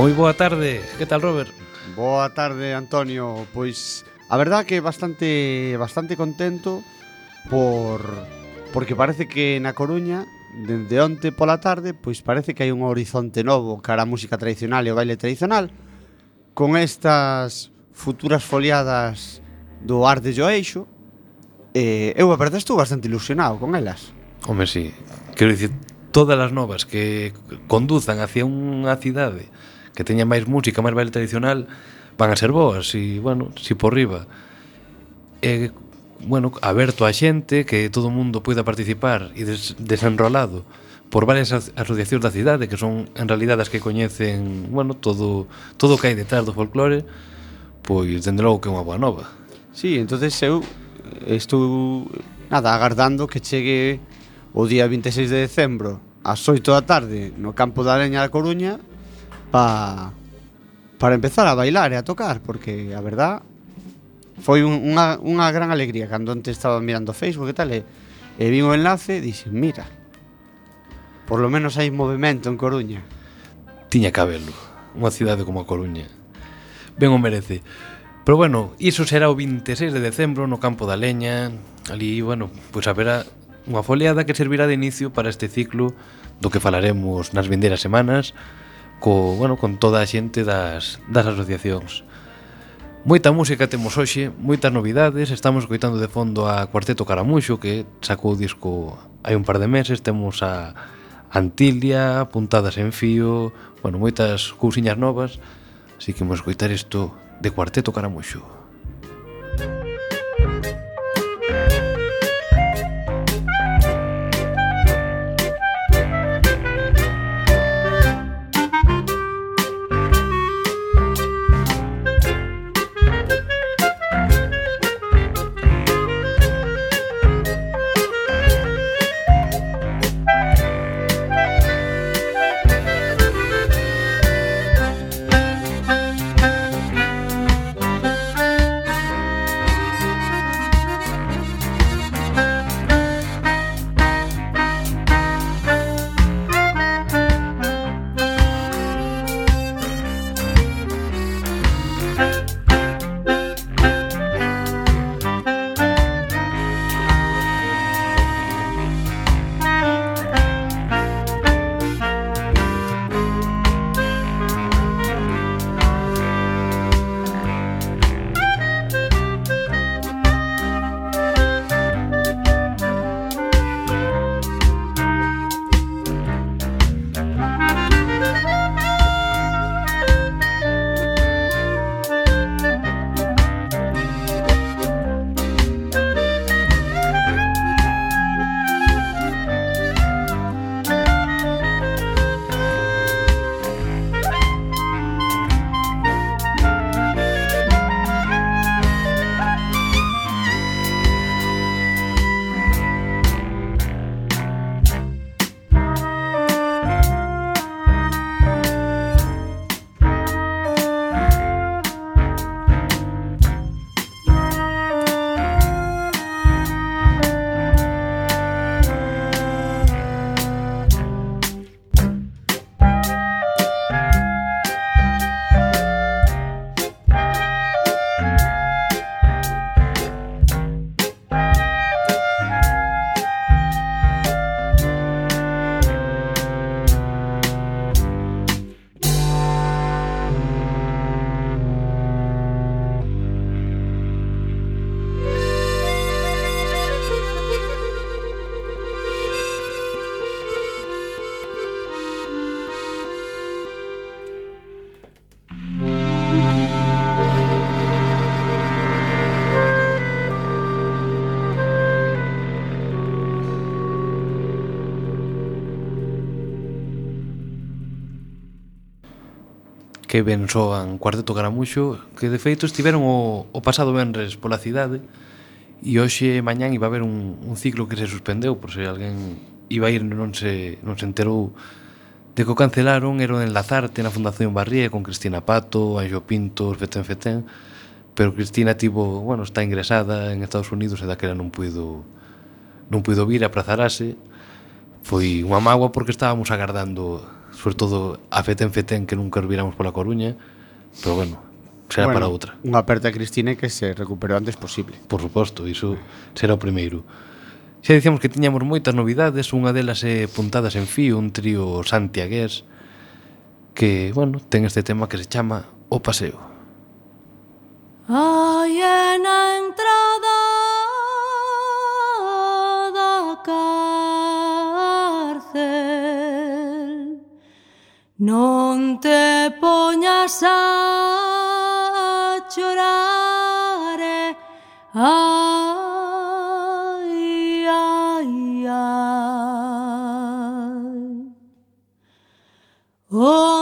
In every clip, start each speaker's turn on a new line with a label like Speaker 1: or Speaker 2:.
Speaker 1: Moi boa tarde, que tal Robert?
Speaker 2: Boa tarde Antonio, pois a verdad que bastante bastante contento por porque parece que na Coruña dende onte pola tarde, pois parece que hai un horizonte novo cara a música tradicional e o baile tradicional con estas futuras foliadas do Arte Joeixo eh, eu a verdade estou bastante ilusionado con elas.
Speaker 1: Home, sí. Quero dicir, todas as novas que conduzan hacia unha cidade que teña máis música, máis baile tradicional, van a ser boas, e, bueno, si por riba. E, bueno, aberto a xente, que todo o mundo poida participar e des desenrolado por varias asociacións da cidade que son en realidad as que coñecen, bueno, todo todo o que hai detrás do folclore, pois dende logo que é unha boa nova.
Speaker 2: Sí, entonces eu estou nada agardando que chegue o día 26 de decembro ás 8 da tarde no campo da Leña da Coruña pa, para empezar a bailar e a tocar, porque a verdad foi un, unha, unha gran alegría cando antes estaba mirando Facebook e tal, e, e vi o enlace e dixen, mira, por lo menos hai movimento en Coruña.
Speaker 1: Tiña cabelo, unha cidade como a Coruña. Ben o merece. Pero bueno, iso será o 26 de decembro no Campo da Leña, ali, bueno, pois haberá unha foliada que servirá de inicio para este ciclo do que falaremos nas vindeiras semanas, co, bueno, con toda a xente das, das asociacións. Moita música temos hoxe, moitas novidades, estamos coitando de fondo a Cuarteto Caramuxo que sacou disco hai un par de meses, temos a Antilia, Puntadas en Fío, bueno, moitas cousiñas novas, así que vamos coitar isto de Cuarteto Caramuxo. que ben soan Cuarteto Caramuxo, que de feito estiveron o, o pasado venres pola cidade e hoxe e mañán iba a haber un, un ciclo que se suspendeu por se alguén iba a ir non se, non se enterou de que o cancelaron era o de Enlazarte na Fundación Barría con Cristina Pato, Anxo Pinto, Fetén Fetén pero Cristina tivo, bueno, está ingresada en Estados Unidos e daquela non puido non puido vir, aprazarase foi unha mágoa porque estábamos agardando sobre todo a Feten Feten que nunca viramos pola Coruña, pero bueno, será bueno, para outra.
Speaker 2: Unha aperta a Cristina que se recuperou antes posible.
Speaker 1: Por suposto, iso será o primeiro. Xa dicíamos que tiñamos moitas novidades, unha delas é Puntadas en Fío, un trío santiagués que, bueno, ten este tema que se chama O Paseo.
Speaker 3: Hai na entrada da casa Non te poñas a chorar eh? Ai, ai, ai
Speaker 1: Oh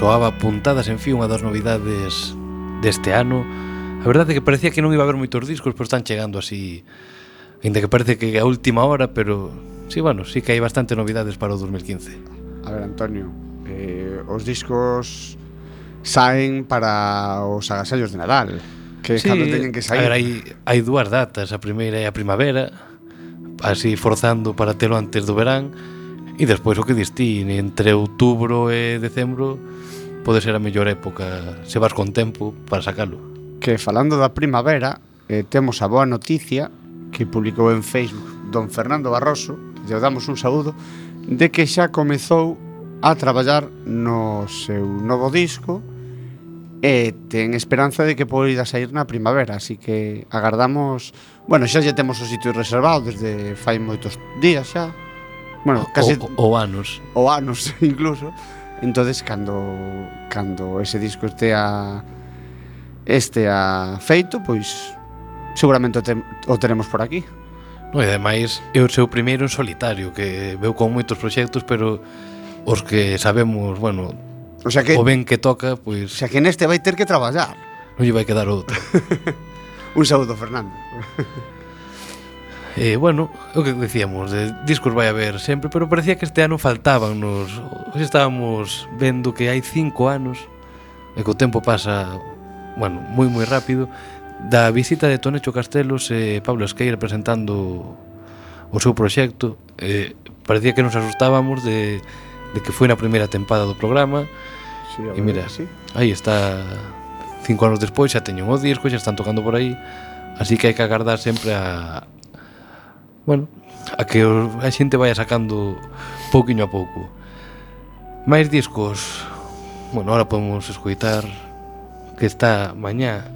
Speaker 1: soaba puntadas en fin unha das novidades deste ano. A verdade é que parecía que non iba a haber moitos discos, Pero están chegando así, ainda que parece que a última hora, pero sí, bueno, sí que hai bastante novidades para o 2015.
Speaker 2: A ver, Antonio, eh, os discos saen para os agasallos de Nadal, que sí, cando teñen que sair.
Speaker 1: A ver, hai, hai dúas datas, a primeira é a primavera, así forzando para telo antes do verán, E despois o que dis ti, entre outubro e decembro pode ser a mellor época se vas con tempo para sacalo.
Speaker 2: Que falando da primavera, eh, temos a boa noticia que publicou en Facebook don Fernando Barroso, que lle damos un saúdo, de que xa comezou a traballar no seu novo disco e ten esperanza de que poida sair na primavera, así que agardamos, bueno, xa lle temos o sitio reservado desde fai moitos días xa, bueno, case
Speaker 1: o, o anos.
Speaker 2: O anos incluso. Entonces cando cando ese disco estea este a feito, pois seguramente o, te, o teremos por aquí.
Speaker 1: No, e ademais é o seu primeiro en solitario que veu con moitos proxectos, pero os que sabemos, bueno,
Speaker 2: o, sea que,
Speaker 1: o ben que toca, pois...
Speaker 2: O sea que neste vai ter que traballar.
Speaker 1: Non lle vai quedar outro.
Speaker 2: Un saúdo, Fernando.
Speaker 1: Eh, bueno, o que decíamos, de discos vai haber sempre, pero parecía que este ano faltaban nos... Hoxe estábamos vendo que hai cinco anos, e que o tempo pasa, bueno, moi moi rápido, da visita de Tonecho Castelos e Pablo Esqueira presentando o seu proxecto, eh, parecía que nos asustábamos de, de que foi na primeira tempada do programa,
Speaker 2: sí,
Speaker 1: e mira,
Speaker 2: sí.
Speaker 1: aí está cinco anos despois, xa teñen o disco, xa están tocando por aí, así que hai que agardar sempre a, bueno, a que a xente vai sacando pouquiño a pouco. Máis discos. Bueno, ahora podemos escoitar que está mañá,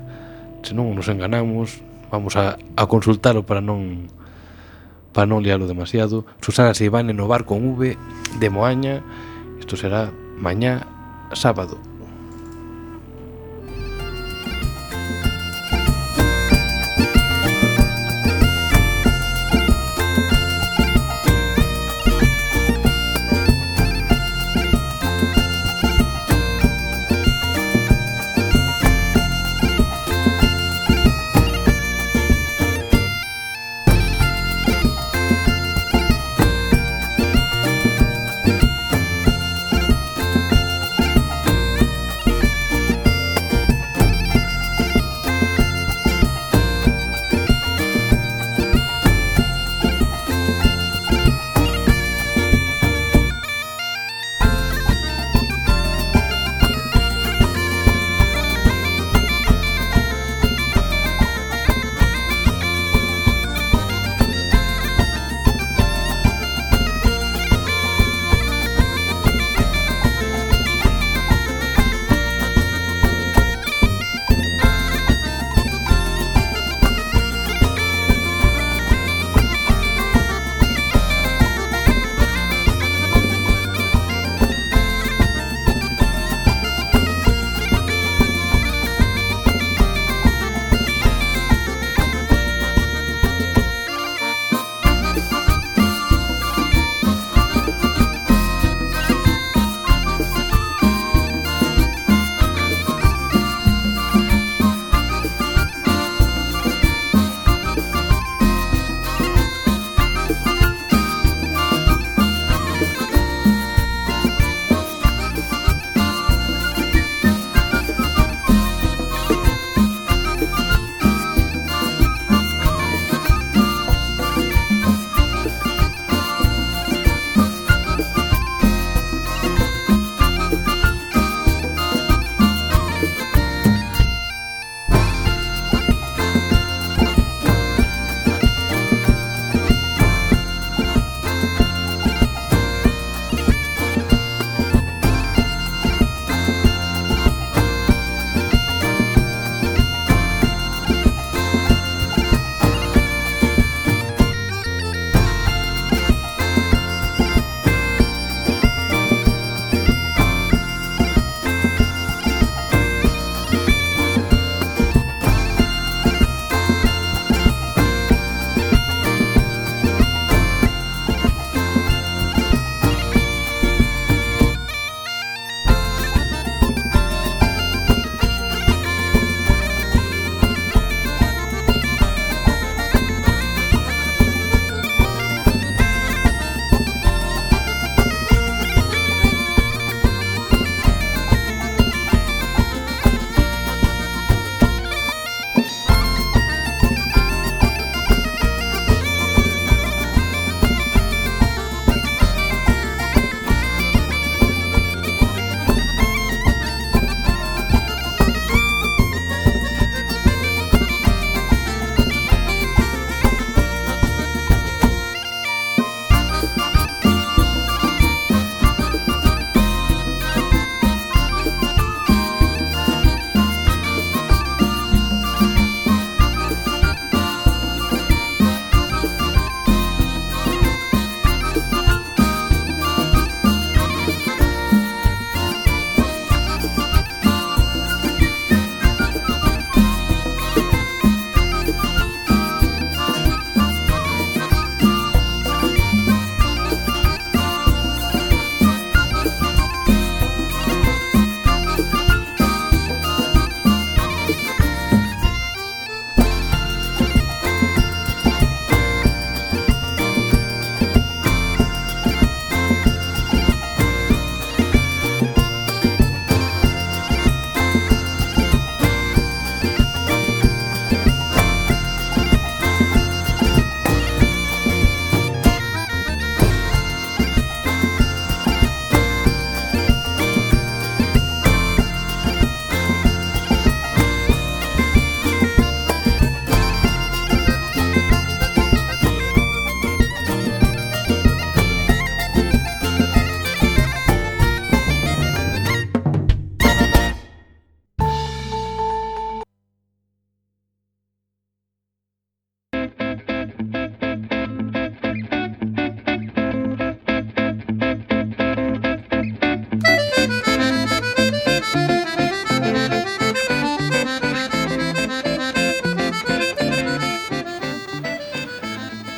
Speaker 1: se non nos enganamos, vamos a, a consultalo para non para non liarlo demasiado. Susana Seibane no bar con V de Moaña. Isto será mañá sábado.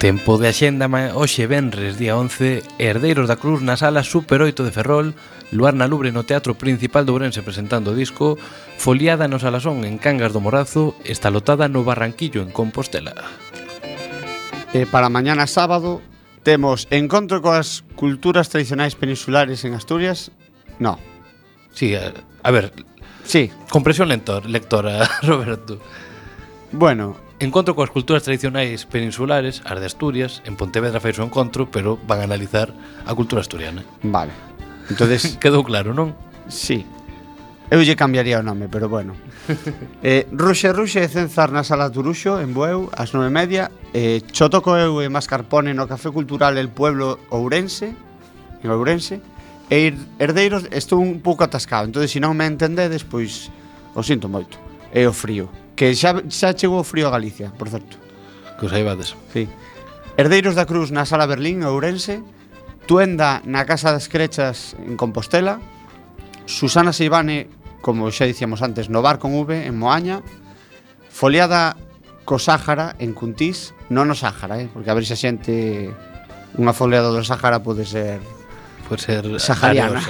Speaker 1: Tempo de axenda hoxe venres día 11 Herdeiros da Cruz na sala Super 8 de Ferrol Luar na Lubre no Teatro Principal de Ourense presentando o disco Foliada no Salasón en Cangas do Morazo Estalotada no Barranquillo en Compostela.
Speaker 2: E para mañana sábado temos encontro coas culturas tradicionais peninsulares en Asturias? No.
Speaker 1: Sí, a, a ver
Speaker 2: Sí.
Speaker 1: Compresión lector, lectora, Roberto.
Speaker 2: Bueno,
Speaker 1: Encontro coas culturas tradicionais peninsulares, as de Asturias, en Pontevedra fai o encontro, pero van a analizar a cultura asturiana.
Speaker 2: Vale. Entonces
Speaker 1: quedou claro, non?
Speaker 2: Sí. Eu lle cambiaría o nome, pero bueno. eh, Ruxe Ruxe e Cenzar na Sala Turuxo, en Bueu, ás nove media. Eh, Chotoco eu e Mascarpone no Café Cultural El Pueblo Ourense, en Ourense. E Herdeiros estou un pouco atascado, entón se non me entendedes, pois o sinto moito. É o frío. Que xa, xa chegou o frío a Galicia, por certo.
Speaker 1: Que os aibades.
Speaker 2: Sí. Herdeiros da Cruz na Sala Berlín, Ourense. Tuenda na Casa das Crechas en Compostela. Susana Seibane, como xa dicíamos antes, no Bar con V en Moaña. Foliada co Sáhara en Cuntís. Non no Sáhara, eh? porque a ver se a xente... Unha foliada do Sáhara pode ser...
Speaker 1: Pode ser...
Speaker 2: Sahariana.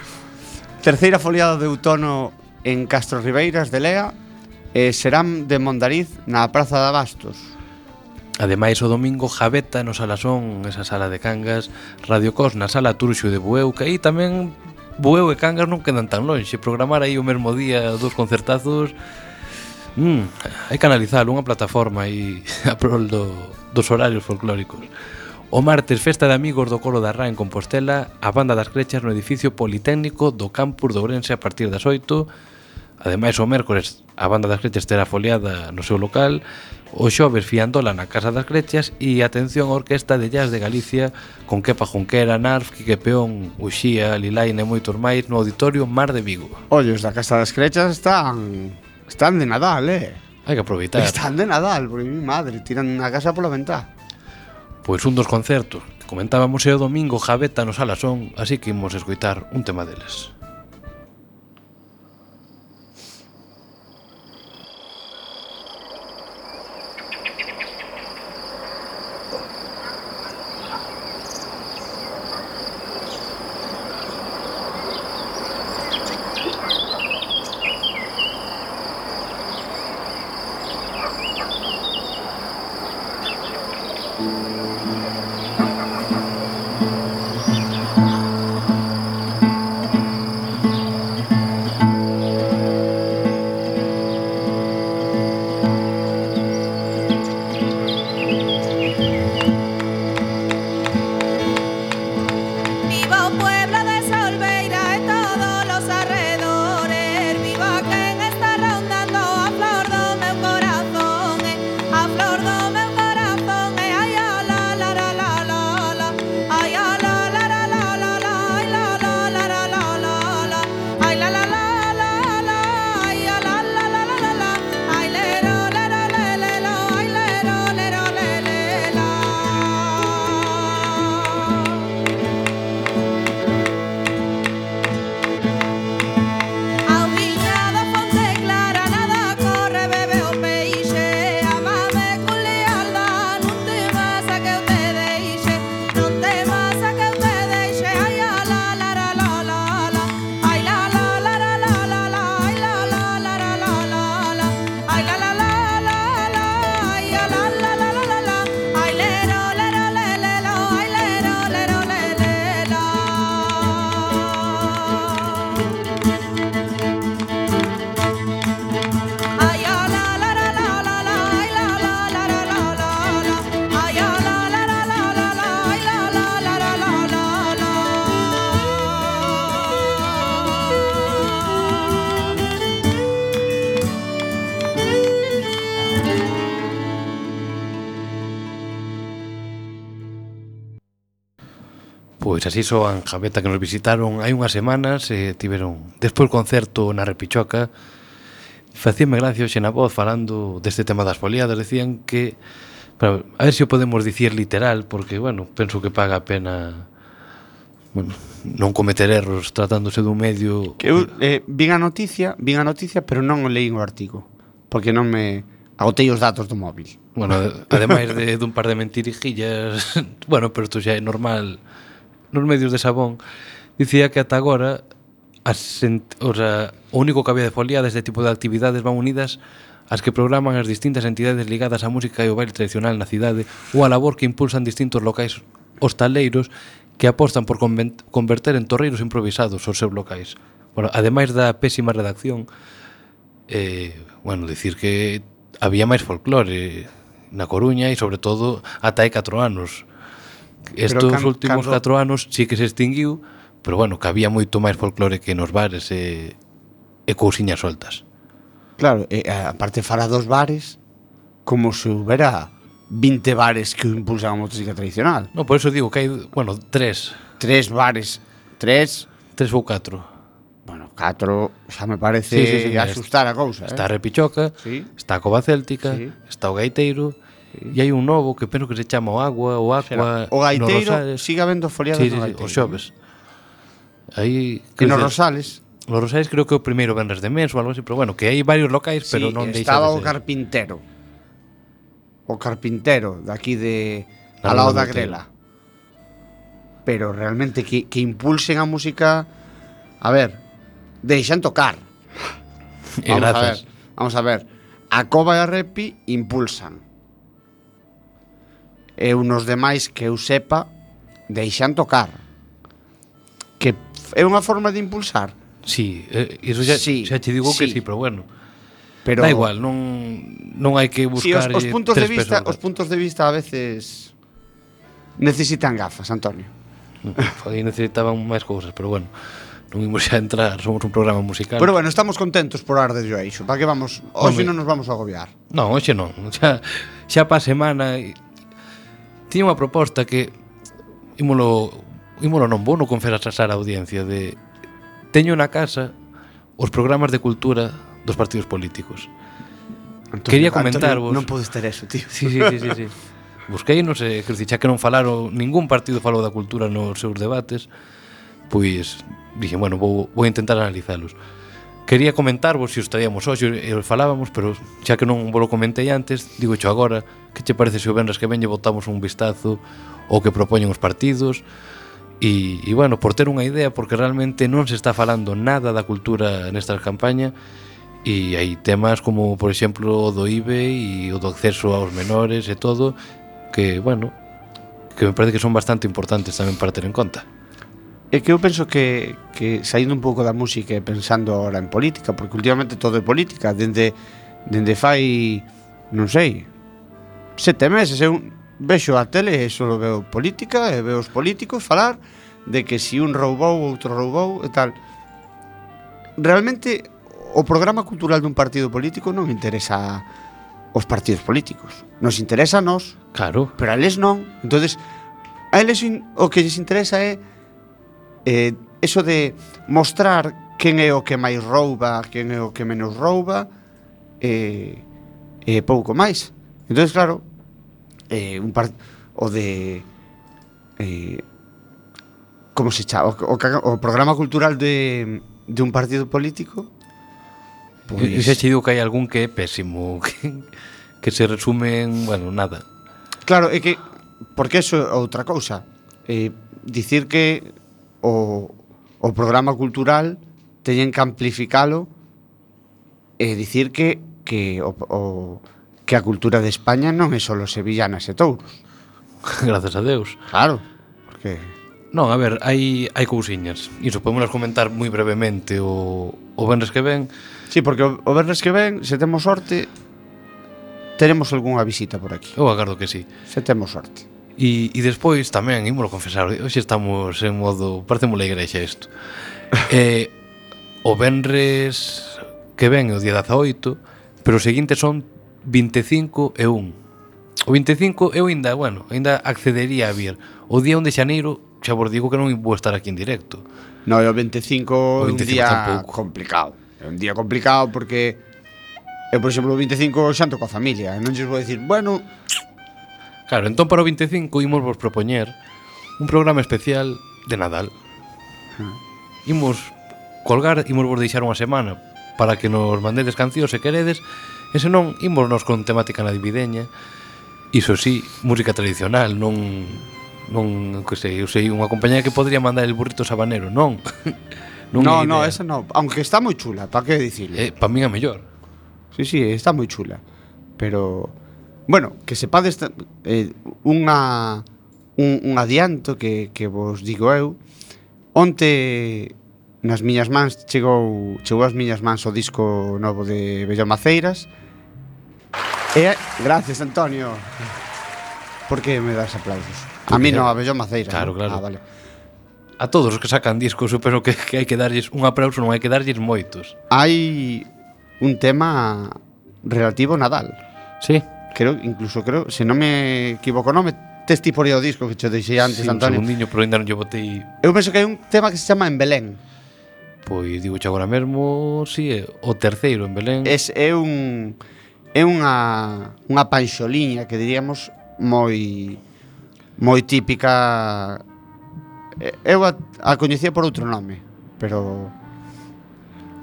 Speaker 2: Terceira foliada de outono en Castro Ribeiras de Lea eh, serán de Mondariz na Praza de Abastos.
Speaker 1: Ademais, o domingo Javeta no Salasón, esa sala de Cangas, Radio Cos na sala Turxo de Bueu, que aí tamén Bueu e Cangas non quedan tan longe. Programar aí o mesmo día dos concertazos, mm, hai que analizar unha plataforma aí a prol do, dos horarios folclóricos. O martes, festa de amigos do Coro da Rá en Compostela, a banda das crechas no edificio Politécnico do Campus de Ourense a partir das 8, Ademais, o mércores a banda das Crechas terá foliada no seu local, o xoves fiandola na Casa das Crechas e atención a Orquesta de Jazz de Galicia con Kepa Junquera, Narf, Quique Peón, Uxía, Lilaine e moitos máis no Auditorio Mar de Vigo.
Speaker 2: Ollos da Casa das Crechas están están de Nadal, eh?
Speaker 1: Hai que aproveitar.
Speaker 2: Están de Nadal, porque mi madre, tiran a casa pola ventá.
Speaker 1: Pois un dos concertos que comentábamos é o domingo Javeta no Salasón, así que imos escoitar un tema deles. Pois así soan Javeta que nos visitaron hai unhas semanas e eh, tiveron despois concerto na Repichoca. Facíame gracia hoxe na voz falando deste tema das foliadas, decían que pero, a ver se o podemos dicir literal, porque bueno, penso que paga a pena bueno, non cometer erros tratándose dun medio
Speaker 2: que eu eh, vin a noticia, vin a noticia, pero non o leín o artigo, porque non me agotei os datos do móvil.
Speaker 1: Bueno, ademais de dun par de mentirijillas, bueno, pero isto xa é normal nos medios de Sabón dicía que ata agora as, o, sea, o único que había de folía deste tipo de actividades van unidas as que programan as distintas entidades ligadas á música e ao baile tradicional na cidade ou a labor que impulsan distintos locais hostaleiros que apostan por converter en torreiros improvisados os seus locais. Bueno, ademais da pésima redacción, eh, bueno, dicir que había máis folclore na Coruña e sobre todo ata hai 4 anos estos
Speaker 2: can,
Speaker 1: últimos
Speaker 2: cando...
Speaker 1: catro anos sí que se extinguiu, pero bueno, que había moito máis folclore que nos bares e, e cousiñas soltas.
Speaker 2: Claro, e, aparte fala dos bares como se houbera 20 bares que impulsan a música tradicional.
Speaker 1: No, por eso digo que hai, bueno, tres.
Speaker 2: Tres bares, tres...
Speaker 1: Tres ou catro.
Speaker 2: Bueno, catro xa me parece
Speaker 1: sí, sí, sí,
Speaker 2: asustar a cousa.
Speaker 1: Está
Speaker 2: eh?
Speaker 1: Repichoca,
Speaker 2: sí.
Speaker 1: está a Cova Céltica,
Speaker 2: sí.
Speaker 1: está o Gaiteiro, E hai un novo que penso que se chama o Agua, o Aqua...
Speaker 2: O Gaiteiro siga vendo foliadas
Speaker 1: sí, sí, sí, o xoves. Aí,
Speaker 2: que nos Rosales.
Speaker 1: Los Rosales creo que o primeiro venres de mes ou algo así, pero bueno, que hai varios locais,
Speaker 2: sí, pero
Speaker 1: non deixa
Speaker 2: estaba
Speaker 1: de
Speaker 2: o carpintero. O carpintero daqui de al lado da Grela. Pero realmente que, que impulsen a música, a ver, deixan tocar. Vamos a ver, vamos a ver. A Cova e a Repi impulsan e unos demais que eu sepa deixan tocar. Que é unha forma de impulsar.
Speaker 1: Sí, eh, iso xa,
Speaker 2: sí,
Speaker 1: xa te digo sí. que
Speaker 2: sí,
Speaker 1: pero bueno.
Speaker 2: Pero
Speaker 1: da igual, non non hai que buscar
Speaker 2: sí, os, os puntos de vista,
Speaker 1: personas.
Speaker 2: os puntos de vista a veces necesitan gafas, Antonio.
Speaker 1: Aí necesitaban máis cousas, pero bueno. Non imos xa entrar, somos un programa musical.
Speaker 2: Pero bueno, estamos contentos por arde de. Para que vamos, hoxe non nos vamos a agobiar.
Speaker 1: Non, hoxe non. Xa xa pa semana tiña unha proposta que ímolo, ímolo non vou, non confesar a audiencia de teño na casa os programas de cultura dos partidos políticos.
Speaker 2: Antonio,
Speaker 1: Quería comentarvos...
Speaker 2: Antonio, non pode estar eso, tío.
Speaker 1: Sí, sí, sí, sí, sí. Busquei, non sei, que xa que non falaron, ningún partido falou da cultura nos seus debates, pois dixen, bueno, vou, vou intentar analizalos. Quería comentarvos se os traíamos hoxe e os falábamos, pero xa que non vos lo comentei antes, digo xo agora, que che parece se o venres que venlle botamos un vistazo o que propoñen os partidos, E, e bueno, por ter unha idea, porque realmente non se está falando nada da cultura nesta campaña e hai temas como, por exemplo, o do IBE e o do acceso aos menores e todo, que, bueno, que me parece que son bastante importantes tamén para ter en conta.
Speaker 2: É que eu penso que, que saindo un pouco da música e pensando agora en política, porque últimamente todo é política, dende, dende fai, non sei, sete meses, eu vexo a tele e só veo política e veo os políticos falar de que si un roubou, outro roubou e tal. Realmente, o programa cultural dun partido político non interesa os partidos políticos. Nos interesa a nós,
Speaker 1: claro.
Speaker 2: pero a eles non. entonces a eles o que lles interesa é eh, eso de mostrar quen é o que máis rouba, quen é o que menos rouba, e eh, eh, pouco máis. Entón, claro, eh, un par, o de... Eh, como se chama? O, o, o programa cultural de, de un partido político
Speaker 1: Pois... Pues... E se digo que hai algún que é pésimo, que, que se resume en, bueno, nada.
Speaker 2: Claro, é que, porque eso é outra cousa. Eh, dicir que o, o programa cultural teñen que amplificalo e dicir que que o, o que a cultura de España non é só sevillanas e touros.
Speaker 1: Gracias a Deus.
Speaker 2: Claro, porque
Speaker 1: Non, a ver, hai, hai cousiñas. Iso, podemos comentar moi brevemente o, o Benres que ven.
Speaker 2: Sí, porque o, o Benres que ven, se temos sorte Teremos algunha visita por aquí.
Speaker 1: Eu agardo que sí.
Speaker 2: Se temos sorte.
Speaker 1: E, e despois tamén, ímolo confesar, hoxe estamos en modo, parece mola igrexa isto. eh, o Benres que ven o día 18, pero o seguinte son 25 e 1. O 25 eu ainda, bueno, ainda accedería a vir. O día 1 de xaneiro xa vos digo que non vou estar aquí en directo.
Speaker 2: No, o 25 é un día
Speaker 1: tampouco.
Speaker 2: complicado. É un día complicado porque eu, por exemplo, o 25 xanto coa familia, non lles vou dicir, bueno,
Speaker 1: Claro, entón para o 25 imos vos propoñer un programa especial de Nadal. Hmm. Imos colgar, imos vos deixar unha semana para que nos mandedes cancións se queredes, e senón imos nos con temática navideña, iso sí, música tradicional, non non que sei, eu sei unha compañía que podría mandar el burrito sabanero, non. non
Speaker 2: no, no, esa no, aunque está moi chula, para que dicirle.
Speaker 1: Eh, para min é mellor.
Speaker 2: Sí, sí, está moi chula, pero Bueno, que sepades eh, unha un, un adianto que, que vos digo eu. Onte nas miñas mans chegou chegou ás miñas mans o disco novo de Bello Maceiras. E, gracias Antonio. Por que me das aplausos? A mí non, a Bello Maceiras
Speaker 1: Claro, claro.
Speaker 2: Ah, vale.
Speaker 1: A todos os que sacan discos suposo que, que hai que darlles un aplauso Non hai que darlles moitos.
Speaker 2: Hai un tema relativo a Nadal.
Speaker 1: Sí
Speaker 2: creo, incluso creo, se non me equivoco, non me testi por aí o disco que che deixei antes,
Speaker 1: sí,
Speaker 2: Antonio.
Speaker 1: Un segundiño, pero ainda non lle botei.
Speaker 2: Eu penso que hai un tema que se chama En Belén.
Speaker 1: Pois digo agora mesmo, si, sí, o terceiro en Belén.
Speaker 2: Es é un é unha unha panxoliña que diríamos moi moi típica eu a, a coñecía por outro nome, pero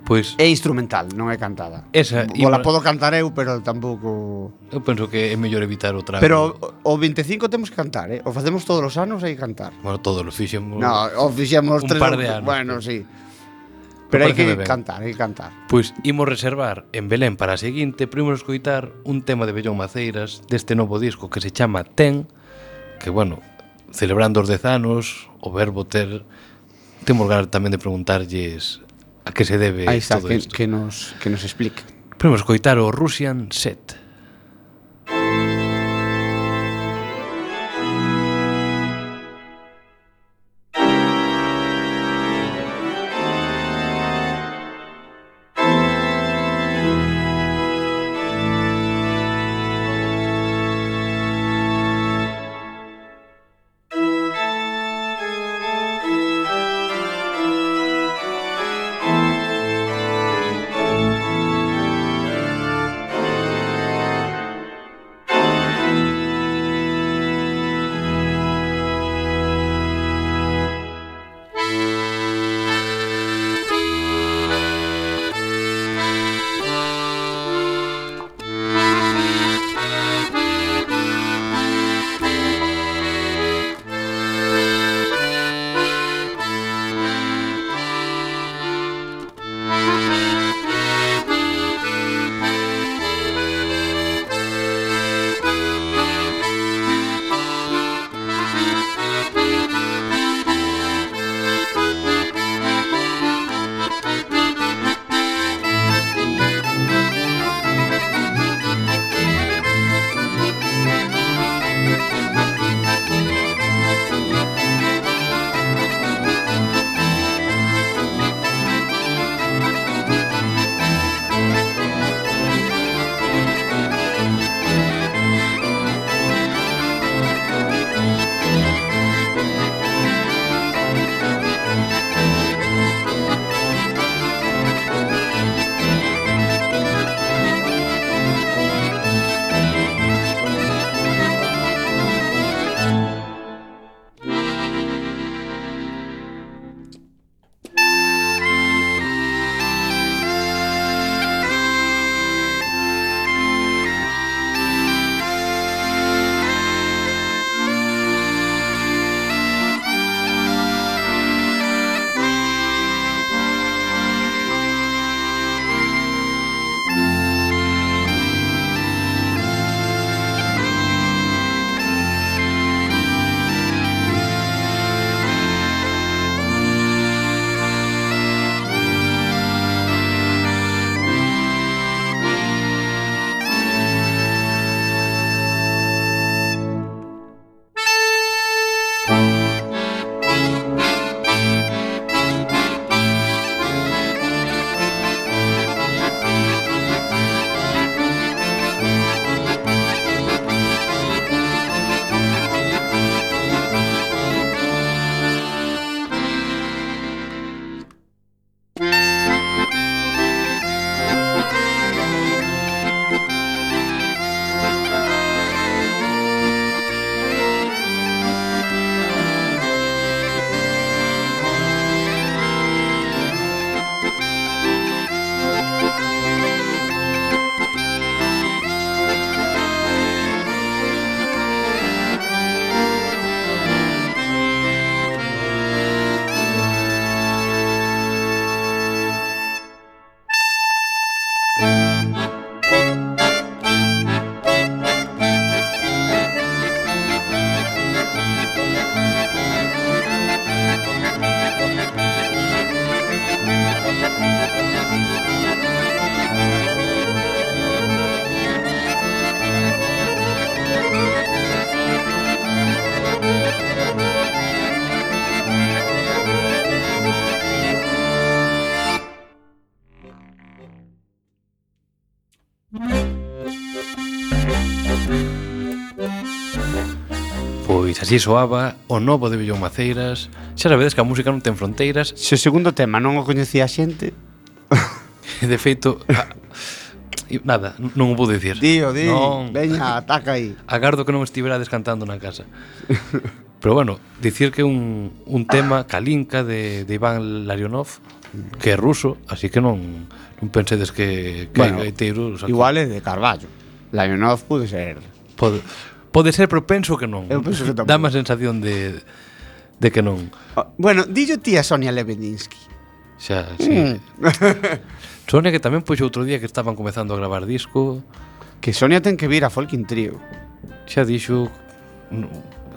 Speaker 1: Pois
Speaker 2: é instrumental, non é cantada.
Speaker 1: Esa,
Speaker 2: Bo,
Speaker 1: la
Speaker 2: podo cantar eu, pero tampouco
Speaker 1: Eu penso que é mellor evitar o trago.
Speaker 2: Pero o, o 25 temos que cantar, eh? O facemos todos os anos hai que cantar.
Speaker 1: Bueno, todos lo fixemos.
Speaker 2: No, o fixemos
Speaker 1: un
Speaker 2: tres
Speaker 1: par de anos.
Speaker 2: Bueno,
Speaker 1: pero...
Speaker 2: sí. Pero hai que
Speaker 1: ben.
Speaker 2: cantar, hai que cantar.
Speaker 1: Pois imos reservar en Belén para a seguinte, primos escoitar un tema de Bellón Maceiras deste novo disco que se chama Ten, que bueno, celebrando os 10 anos, o verbo ter temos ganas tamén de preguntarlles a que se debe
Speaker 2: Aí está,
Speaker 1: todo
Speaker 2: que,
Speaker 1: isto.
Speaker 2: que, nos, que nos explique.
Speaker 1: Podemos coitar o Russian Set. Así soaba o novo de Billón Maceiras. Xa sabedes que a música non ten fronteiras.
Speaker 2: Se o segundo tema non o coñecía a xente...
Speaker 1: de feito, a... nada, non o vou dicir.
Speaker 2: Dío, di,
Speaker 1: non...
Speaker 2: veña, ataca aí.
Speaker 1: Agardo que non estiverades cantando na casa. Pero bueno, dicir que un, un tema calinca de, de Iván Larionov, que é ruso, así que non, non pensedes que, que
Speaker 2: bueno,
Speaker 1: hai gaiteiros...
Speaker 2: Igual é de Carballo. Larionov pode ser...
Speaker 1: Pode, Pode ser, pero penso que non.
Speaker 2: Eu penso que tamén.
Speaker 1: Dame a sensación de, de que non.
Speaker 2: Ah, bueno, dillo ti a Sonia Lebedinsky.
Speaker 1: Xa, mm. sí.
Speaker 2: Mm.
Speaker 1: Sonia que tamén puxo outro día que estaban comezando a gravar disco.
Speaker 2: Que Sonia ten que vir a Folkin Trio.
Speaker 1: Xa dixo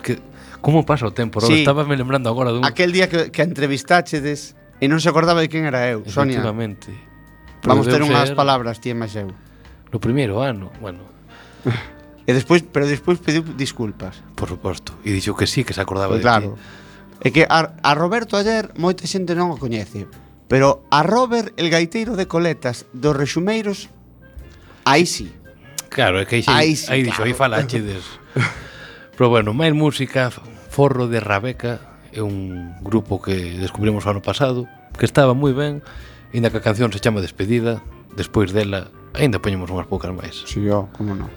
Speaker 1: que como pasa o tempo, sí. estaba me lembrando agora dun
Speaker 2: Aquel día que, que entrevistáchedes e non se acordaba de quen era eu, Sonia.
Speaker 1: Efectivamente.
Speaker 2: Vamos ter unhas
Speaker 1: ser...
Speaker 2: palabras ti e máis eu.
Speaker 1: No primeiro ano, bueno.
Speaker 2: E despois, pero despois pediu disculpas.
Speaker 1: Por suposto, e dixo que sí, que se acordaba
Speaker 2: pues
Speaker 1: de
Speaker 2: claro. ti. É que a, a Roberto ayer moita xente non o coñece, pero a Robert el gaiteiro de coletas dos rexumeiros, aí sí.
Speaker 1: Claro, é que aí,
Speaker 2: aí, sí,
Speaker 1: aí dixo, claro. aí
Speaker 2: falache
Speaker 1: des. pero bueno, máis música, Forro de Rabeca é un grupo que descubrimos o ano pasado, que estaba moi ben, ainda que a canción se chama Despedida, despois dela aínda poñemos unhas poucas máis.
Speaker 2: Si, sí, oh, como non.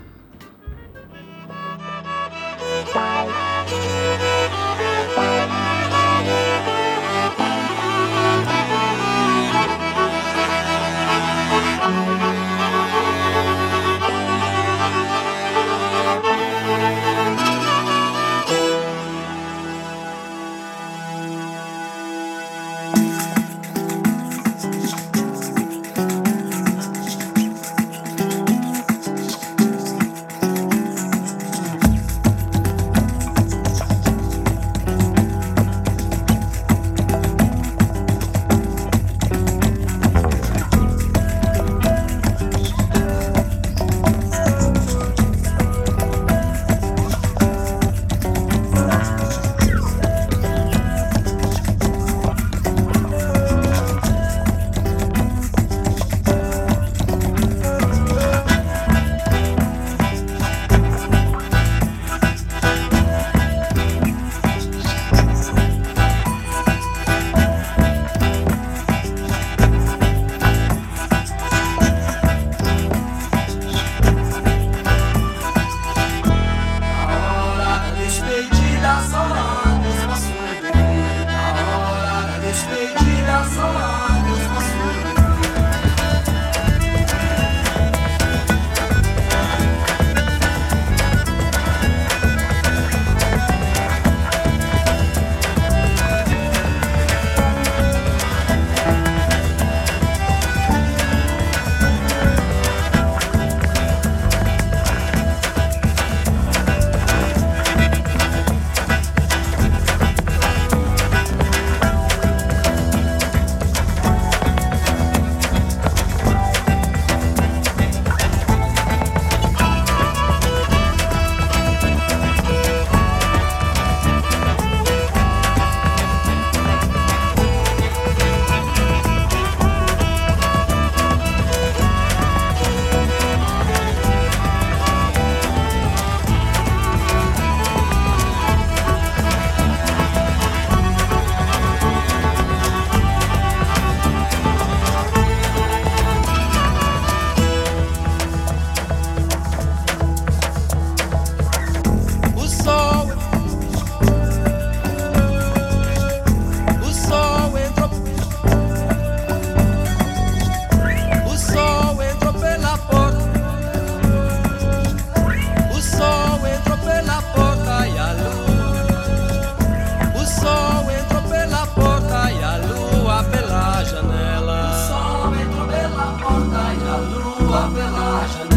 Speaker 3: porta e a lua pela janela.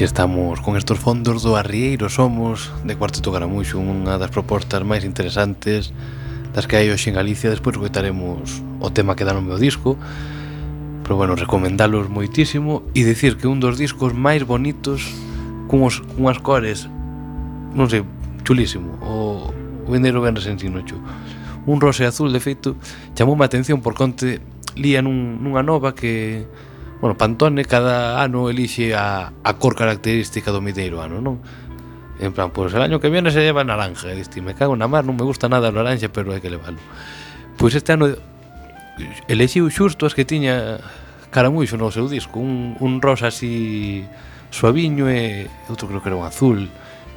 Speaker 1: Hoxe estamos con estos fondos do Arrieiro Somos de Cuarteto Caramuxo Unha das propostas máis interesantes das que hai hoxe en Galicia Despois escutaremos o tema que dá no meu disco Pero bueno, recomendalos moitísimo E decir que un dos discos máis bonitos Cunhos, cunhas cores Non sei, chulísimo O, o Vendeiro Benres en Sinocho. Un rosa azul, de feito Chamoume a atención por conte Lía nun, nunha nova que Bueno, Pantone cada ano elixe a, a cor característica do mideiro ano, non? En plan, pois el año que viene se lleva naranja. E diste, me cago na mar, non me gusta nada o naranja, pero hai que leválo. Pois este ano elexiu xusto as que tiña caramuixo no seu disco. Un, un rosa así suaviño e outro creo que era un azul.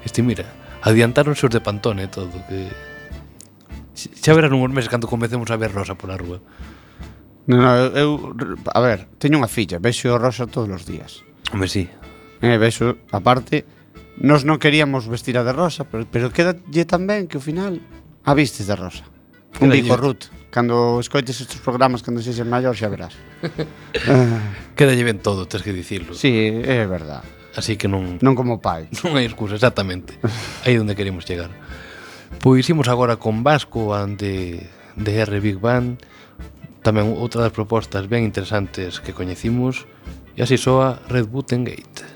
Speaker 1: Este, mira, adiantaronse os de Pantone todo, que... Xa verán unhos meses cando comecemos a ver rosa pola rúa.
Speaker 2: No, eu, a ver, teño unha filla, vexo o rosa todos os días.
Speaker 1: Hombre, sí.
Speaker 2: Eh, vexo, aparte, nos non queríamos vestir a de rosa, pero, pero quedalle tan ben que ao final a vistes de rosa. Un bico Ruth. Cando escoites estes programas cando sexes maior xa verás. Eh.
Speaker 1: uh, Queda ben todo, tens que dicirlo.
Speaker 2: Sí, é verdad.
Speaker 1: Así que non...
Speaker 2: Non como pai.
Speaker 1: Non hai excusa, exactamente. Aí onde queremos chegar. Pois imos agora con Vasco ante de R Big Band Tamén outra das propostas ben interesantes que coñecimos e así soa Red Button Gate.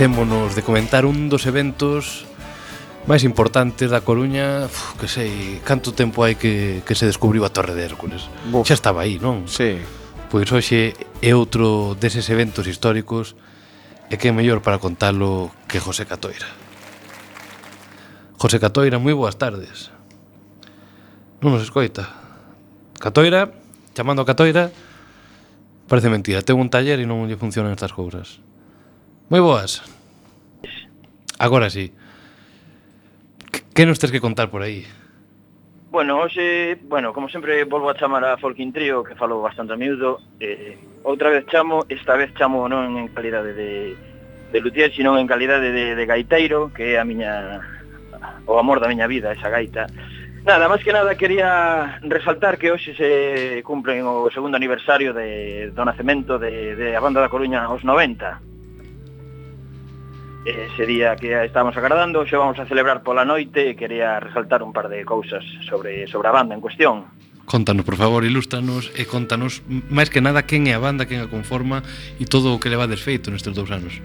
Speaker 1: esquecémonos de comentar un dos eventos máis importantes da Coruña, uf, que sei, canto tempo hai que, que se descubriu a Torre de Hércules.
Speaker 2: Buf.
Speaker 1: Xa estaba aí, non?
Speaker 2: Sí.
Speaker 1: Pois hoxe é outro deses eventos históricos e que é mellor para contalo que José Catoira. José Catoira, moi boas tardes. Non nos escoita. Catoira, chamando a Catoira, parece mentira, ten un taller e non lle funcionan estas cousas. Moi boas. Agora sí. Que nos tens que contar por aí?
Speaker 4: Bueno, hoxe, bueno, como sempre volvo a chamar a Folkin Trio, que falo bastante a miúdo, eh, outra vez chamo, esta vez chamo non en calidade de, de luthier, sino en calidade de, de gaiteiro, que é a miña o amor da miña vida, esa gaita. Nada, máis que nada quería resaltar que hoxe se cumplen o segundo aniversario de, do nacemento de, de a banda da Coruña aos 90. Eh, ese día que estamos agradando, xa vamos a celebrar pola noite e quería resaltar un par de cousas sobre, sobre a banda en cuestión.
Speaker 1: Contanos, por favor, ilústranos e contanos máis que nada quen é a banda, quen a conforma e todo o que leva desfeito nestes dous anos.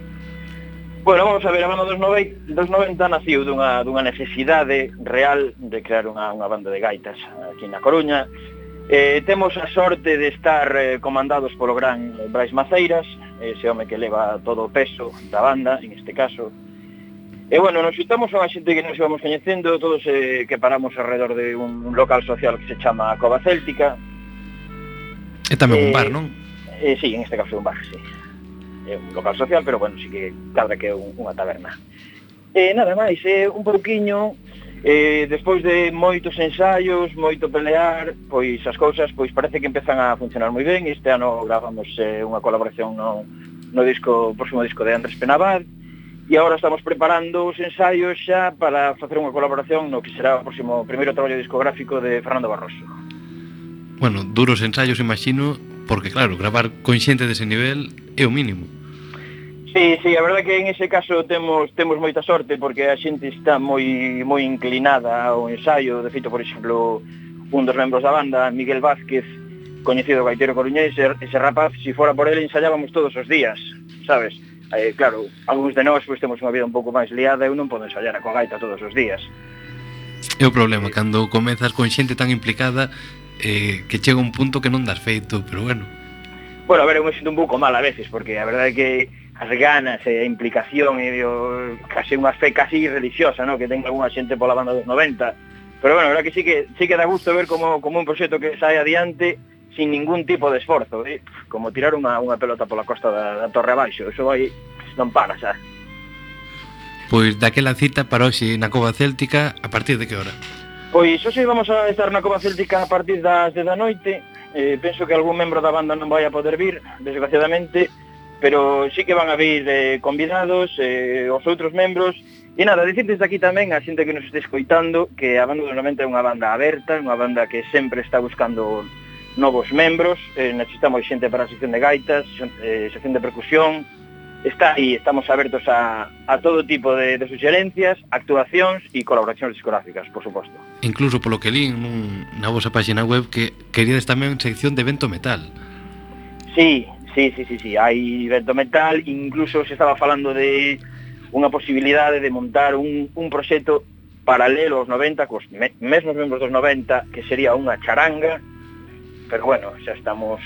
Speaker 4: Bueno, vamos a ver, a banda dos, nove, dos 90 naciu dunha, dunha necesidade real de crear unha, unha banda de gaitas aquí na Coruña. Eh, temos a sorte de estar eh, comandados polo gran Brais Maceiras, ese home que leva todo o peso da banda, en este caso. E bueno, nos juntamos a xente que nos íbamos coñecendo, todos eh, que paramos alrededor de un local social que se chama Cova Céltica.
Speaker 1: É tamén
Speaker 4: eh, un
Speaker 1: bar, non?
Speaker 4: Eh, sí, en este caso é un bar, sí. É un local social, pero bueno, sí que cadra que é un, unha taberna. Eh, nada máis, é eh, un pouquiño eh, despois de moitos ensaios, moito pelear, pois as cousas pois parece que empezan a funcionar moi ben. Este ano gravamos eh, unha colaboración no, no disco, próximo disco de Andrés Penabad, e agora estamos preparando os ensaios xa para facer unha colaboración no que será o próximo primeiro traballo discográfico de Fernando Barroso.
Speaker 1: Bueno, duros ensaios, imagino, porque claro, gravar con xente dese nivel é o mínimo.
Speaker 4: Sí, sí, a verdade que en ese caso temos temos moita sorte porque a xente está moi moi inclinada ao ensaio, de feito, por exemplo, un dos membros da banda, Miguel Vázquez, coñecido gaitero coruñés, ese, ese rapaz, se si fora por ele, ensaiábamos todos os días, sabes? Eh, claro, algúns de nós pois, temos unha vida un pouco máis liada e eu non podo ensaiar a coa gaita todos os días.
Speaker 1: É o problema, eh, cando comezas con xente tan implicada eh, que chega un punto que non das feito, pero bueno.
Speaker 4: Bueno, a ver, eu me sinto un pouco mal a veces, porque a verdade é que as ganas e a implicación e o, case unha fe casi religiosa no? que ten algunha xente pola banda dos 90 pero bueno, a verdad que sí que, sí que dá gusto ver como, como un proxecto que sai adiante sin ningún tipo de esforzo eh? como tirar unha, unha pelota pola costa da, da torre abaixo eso vai, non para xa
Speaker 1: Pois daquela cita para hoxe na Cova Céltica a partir de que hora?
Speaker 4: Pois hoxe vamos a estar na Cova Céltica a partir das 10 da noite eh, penso que algún membro da banda non vai a poder vir desgraciadamente pero sí que van a vir eh, convidados, eh, os outros membros, E nada, dicir desde aquí tamén a xente que nos este escoitando que a banda do 90 é unha banda aberta, unha banda que sempre está buscando novos membros, eh, necesitamos xente para a sección de gaitas, eh, sección de percusión, está aí, estamos abertos a, a todo tipo de, de sugerencias, actuacións e colaboracións discográficas, por suposto.
Speaker 1: Incluso polo que lín nun, na vosa página web que queríades tamén sección de evento metal.
Speaker 4: Sí, Sí, sí, sí, sí, hai vento metal, incluso se estaba falando de unha posibilidade de montar un, un proxecto paralelo aos 90, cos me, mesmos membros dos 90, que sería unha charanga, pero bueno, xa estamos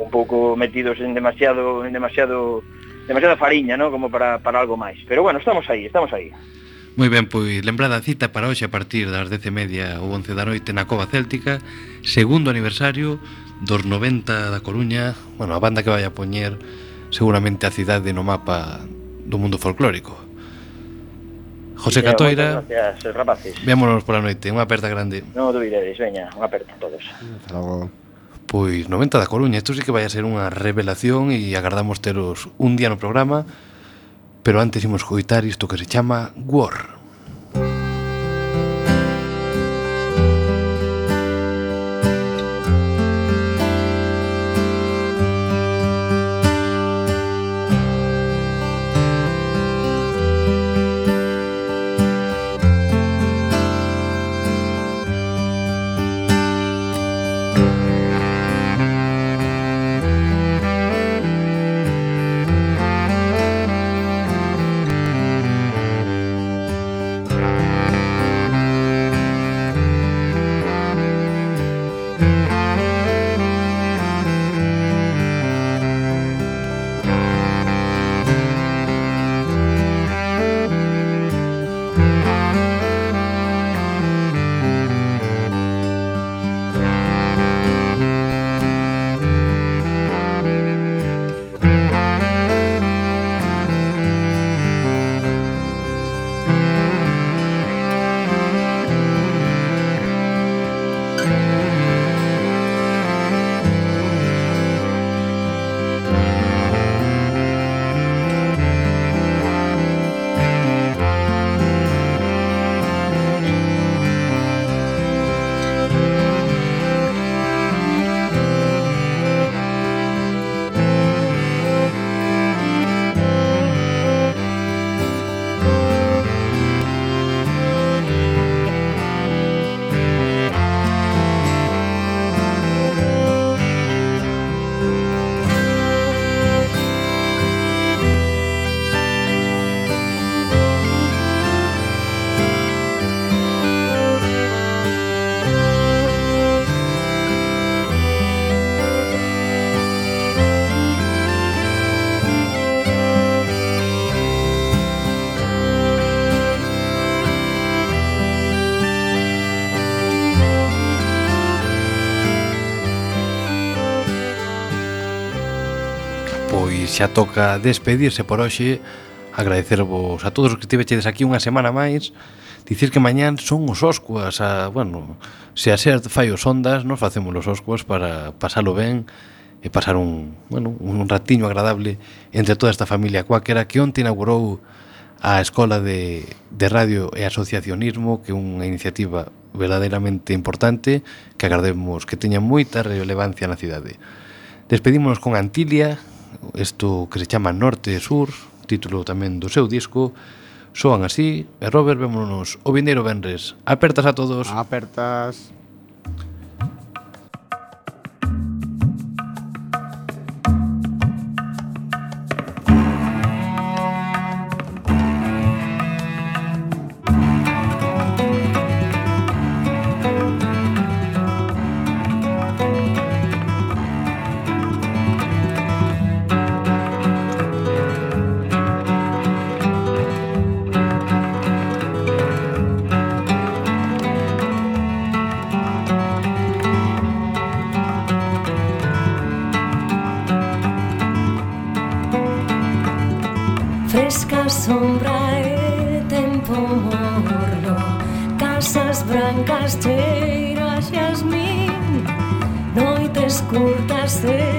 Speaker 4: un pouco metidos en demasiado en demasiado demasiada fariña, ¿no? como para, para algo máis. Pero bueno, estamos aí, estamos aí.
Speaker 1: Moi ben, pois lembrada a cita para hoxe a partir das 10:30 ou 11 da noite na Cova Céltica, segundo aniversario dos 90 da Coruña, bueno, a banda que vai a poñer seguramente a cidade no mapa do mundo folclórico. José Catoira.
Speaker 4: Gracias, eh, rapaces.
Speaker 1: Vémonos pola noite, unha aperta grande.
Speaker 4: Non dubidedes, veña, unha aperta a todos.
Speaker 2: Hasta logo.
Speaker 1: Pois 90 da Coruña, isto sí que vai a ser unha revelación e agardamos teros un día no programa, pero antes imos coitar isto que se chama War. xa toca despedirse por hoxe Agradecervos a todos os que estivechedes aquí unha semana máis. Dicir que mañán son os Oscuas a, Bueno, se a ser fai os ondas Nos facemos os Oscuas para pasalo ben E pasar un, bueno, un ratiño agradable Entre toda esta familia cuáquera Que onte inaugurou a Escola de, de Radio e Asociacionismo Que é unha iniciativa verdadeiramente importante Que agardemos que teña moita relevancia na cidade. Despedímonos con Antilia isto que se chama Norte e Sur, título tamén do seu disco, soan así, e Robert, vémonos o vindeiro venres. Apertas a todos.
Speaker 2: Apertas.
Speaker 3: As brancas cheiras, xasmín, Noites curtas e